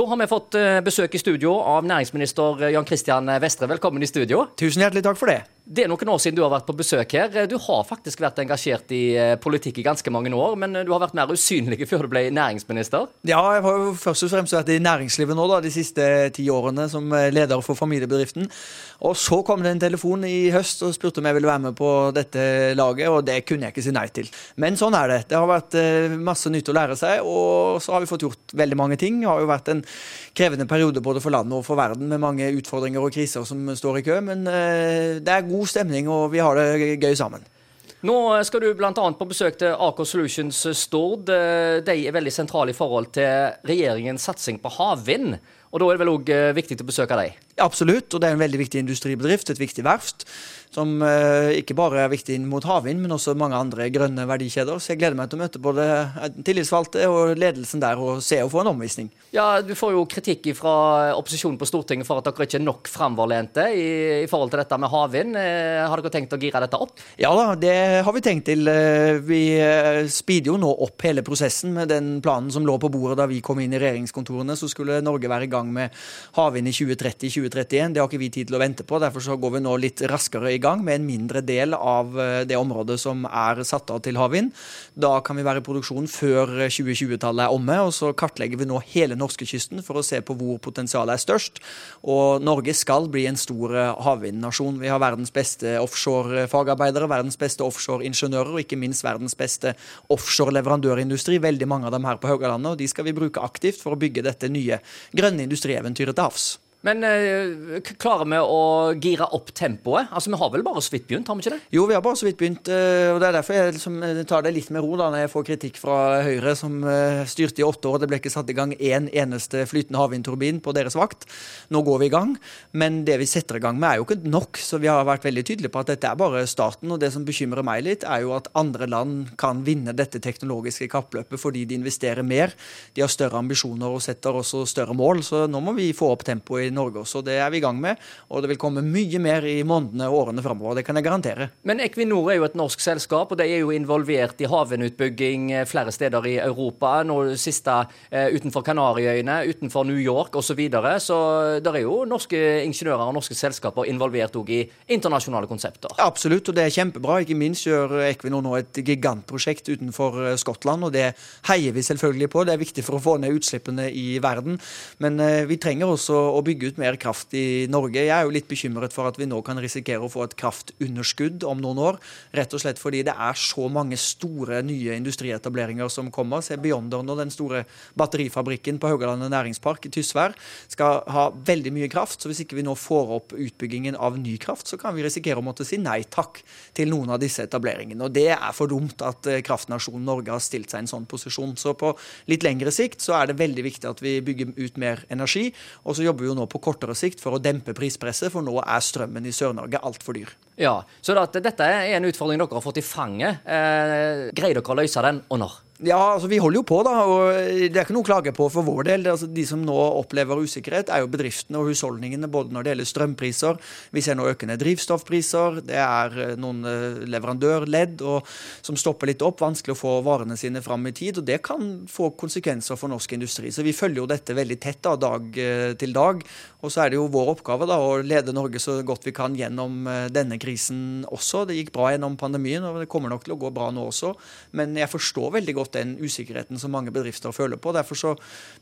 Da har vi fått eh, besøk i studio av næringsminister Jan Christian Vestre. Velkommen i studio. Tusen hjertelig takk for det. Det er noen år siden du har vært på besøk her. Du har faktisk vært engasjert i eh, politikk i ganske mange år, men eh, du har vært mer usynlig før du ble næringsminister? Ja, jeg har jo først og fremst vært i næringslivet nå da, de siste ti årene som leder for familiebedriften. Og så kom det en telefon i høst og spurte om jeg ville være med på dette laget, og det kunne jeg ikke si nei til. Men sånn er det. Det har vært masse nytt å lære seg, og så har vi fått gjort veldig mange ting. Det har jo vært en krevende periode både for landet og for verden med mange utfordringer og kriser som står i kø, men det er god god stemning, og vi har det gøy sammen. Nå skal du bl.a. på besøk til Aker Solutions Stord. De er veldig sentrale i forhold til regjeringens satsing på havvind. Og Da er det vel òg eh, viktig å besøke dem? Absolutt, og det er en veldig viktig industribedrift, et viktig verft som eh, ikke bare er viktig inn mot havvind, men også mange andre grønne verdikjeder. Så jeg gleder meg til å møte både tillitsvalgte og ledelsen der og se og få en omvisning. Ja, Du får jo kritikk fra opposisjonen på Stortinget for at dere ikke er nok framoverlente i, i, forhold til dette med havvind. Eh, har dere tenkt å gire dette opp? Ja da, det har vi tenkt til. Eh, vi speeder jo nå opp hele prosessen med den planen som lå på bordet da vi kom inn i regjeringskontorene. Så skulle Norge være i gang med havvind i 2030-2031. Det har ikke vi tid til å vente på. Derfor så går vi nå litt raskere i gang med en mindre del av eh, det området som er satt av til havvind. Da kan vi være i produksjon før 2020-tallet er omme, og så kartlegger vi nå hele norskekysten for å se på hvor potensialet er størst. Og Norge skal bli en stor eh, havvindnasjon. Vi har verdens beste offshore-fagarbeidere, verdens beste offshore-ingeniører og ikke minst verdens beste offshore-leverandørindustri. Veldig mange av dem her på Haugalandet, og de skal vi bruke aktivt for å bygge dette nye grønne industrieventyret til havs. Men øh, klarer vi å gire opp tempoet? Altså, Vi har vel bare så vidt begynt, har vi ikke det? Jo, vi har bare så vidt begynt. Eh, og Det er derfor jeg liksom, eh, tar det litt med ro da, når jeg får kritikk fra Høyre, som styrte i åtte år. Det ble ikke satt i gang én eneste flytende havvindturbin på deres vakt. Nå går vi i gang. Men det vi setter i gang med, er jo ikke nok. Så vi har vært veldig tydelige på at dette er bare starten. Og det som bekymrer meg litt, er jo at andre land kan vinne dette teknologiske kappløpet fordi de investerer mer. De har større ambisjoner og setter også større mål. Så nå må vi få opp tempoet i Norge også. Det er vi i gang med, og det vil komme mye mer i månedene og årene framover. Det kan jeg garantere. Men Equinor er jo et norsk selskap, og de er jo involvert i havvindutbygging eh, flere steder i Europa. Nå siste eh, utenfor Kanariøyene, utenfor New York osv. Så, videre. så det er jo norske ingeniører og norske selskaper involvert òg i internasjonale konsepter. Absolutt, og det er kjempebra. Ikke minst gjør Equinor nå et gigantprosjekt utenfor eh, Skottland, og det heier vi selvfølgelig på. Det er viktig for å få ned utslippene i verden. Men vi trenger også å bygge ut mer kraft i Norge. Jeg er jo litt bekymret for at vi nå kan risikere å få et kraftunderskudd om noen år. Rett og slett fordi det er så mange store nye industrietableringer som kommer. Se Beyonder nå, den store batterifabrikken på Haugalandet næringspark i Tysvær skal ha veldig mye kraft. Så hvis ikke vi nå får opp utbyggingen av ny kraft, så kan vi risikere å måtte si nei takk til noen av disse etableringene. Og det er for dumt at eh, kraftnasjonen Norge har stilt seg i en sånn posisjon. Så på litt lengre sikt så er det veldig viktig at vi bygger ut mer energi. Og så jobber vi jo nå på kortere sikt for å dempe prispresset, for nå er strømmen i Sør-Norge altfor dyr. Ja, Så dette er en utfordring dere har fått i fanget. Eh, greier dere å løse den, og når? Ja, altså Vi holder jo på, da. og Det er ikke noe å klage på for vår del. Altså, de som nå opplever usikkerhet, er jo bedriftene og husholdningene, både når det gjelder strømpriser. Vi ser nå økende drivstoffpriser. Det er eh, noen eh, leverandørledd og, som stopper litt opp. Vanskelig å få varene sine fram i tid. og Det kan få konsekvenser for norsk industri. Så vi følger jo dette veldig tett da, dag eh, til dag. Og så er det jo vår oppgave da, å lede Norge så godt vi kan gjennom denne krisen også. Det gikk bra gjennom pandemien, og det kommer nok til å gå bra nå også. Men jeg forstår veldig godt den usikkerheten som mange bedrifter føler på. Derfor så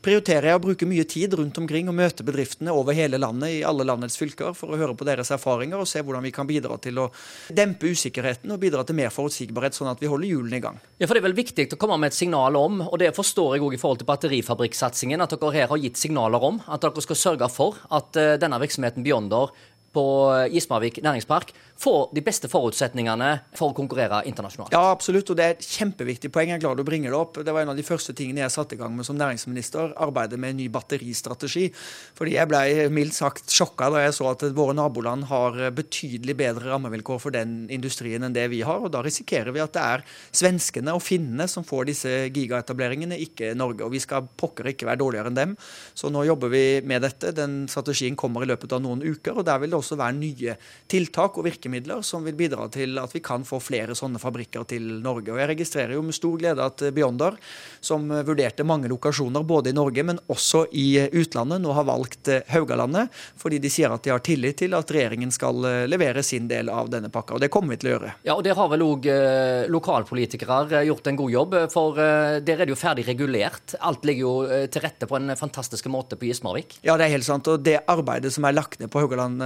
prioriterer jeg å bruke mye tid rundt omkring og møte bedriftene over hele landet, i alle landets fylker, for å høre på deres erfaringer og se hvordan vi kan bidra til å dempe usikkerheten og bidra til mer forutsigbarhet, sånn at vi holder hjulene i gang. Ja, for Det er vel viktig å komme med et signal om, og det forstår jeg òg i forhold til batterifabrikksatsingen, at dere her har gitt signaler om at dere skal sørge for at uh, denne virksomheten Beyonder på Gismarvik næringspark får de beste forutsetningene for å konkurrere internasjonalt. Ja, absolutt, og det er et kjempeviktig poeng. Jeg er glad du bringer det opp. Det var en av de første tingene jeg satte i gang med som næringsminister, arbeidet med en ny batteristrategi. Fordi jeg ble mildt sagt sjokka da jeg så at våre naboland har betydelig bedre rammevilkår for den industrien enn det vi har. Og da risikerer vi at det er svenskene og finnene som får disse gigaetableringene, ikke Norge. Og vi skal pokker ikke være dårligere enn dem. Så nå jobber vi med dette. Den strategien kommer i løpet av noen uker, og der vil det også også være nye tiltak og virkemidler som vil bidra til at vi kan få flere sånne fabrikker til Norge. Og Jeg registrerer jo med stor glede at Beyonder, som vurderte mange lokasjoner både i Norge, men også i utlandet, nå har valgt Haugalandet, fordi de sier at de har tillit til at regjeringen skal levere sin del av denne pakka. Og det kommer vi til å gjøre. Ja, og Der har vel òg eh, lokalpolitikere gjort en god jobb, for eh, der er det jo ferdig regulert. Alt ligger jo eh, til rette på en fantastisk måte på Gismarvik. Ja, det er helt sant. Og det arbeidet som er lagt ned på Haugaland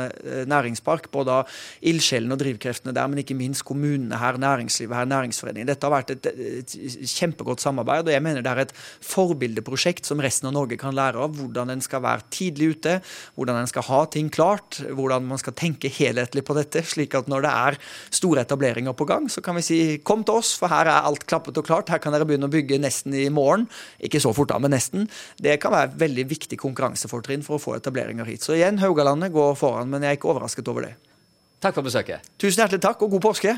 næringspark, både av ildsjelene og drivkreftene der, men ikke minst kommunene her, næringslivet her, næringsforeningen. Dette har vært et, et, kjempegodt samarbeid, og jeg mener det er et forbildeprosjekt som resten av Norge kan lære av. Hvordan en skal være tidlig ute, hvordan en skal ha ting klart, hvordan man skal tenke helhetlig på dette, slik at når det er store etableringer på gang, så kan vi si kom til oss, for her er alt klappet og klart. Her kan dere begynne å bygge nesten i morgen. Ikke så fort da, men nesten. Det kan være veldig viktig konkurransefortrinn for å få etableringer hit. Så igjen, Haugalandet går foran, men jeg er ikke overrasket over det. Takk for besøket. Tusen hjertelig takk, og god påske.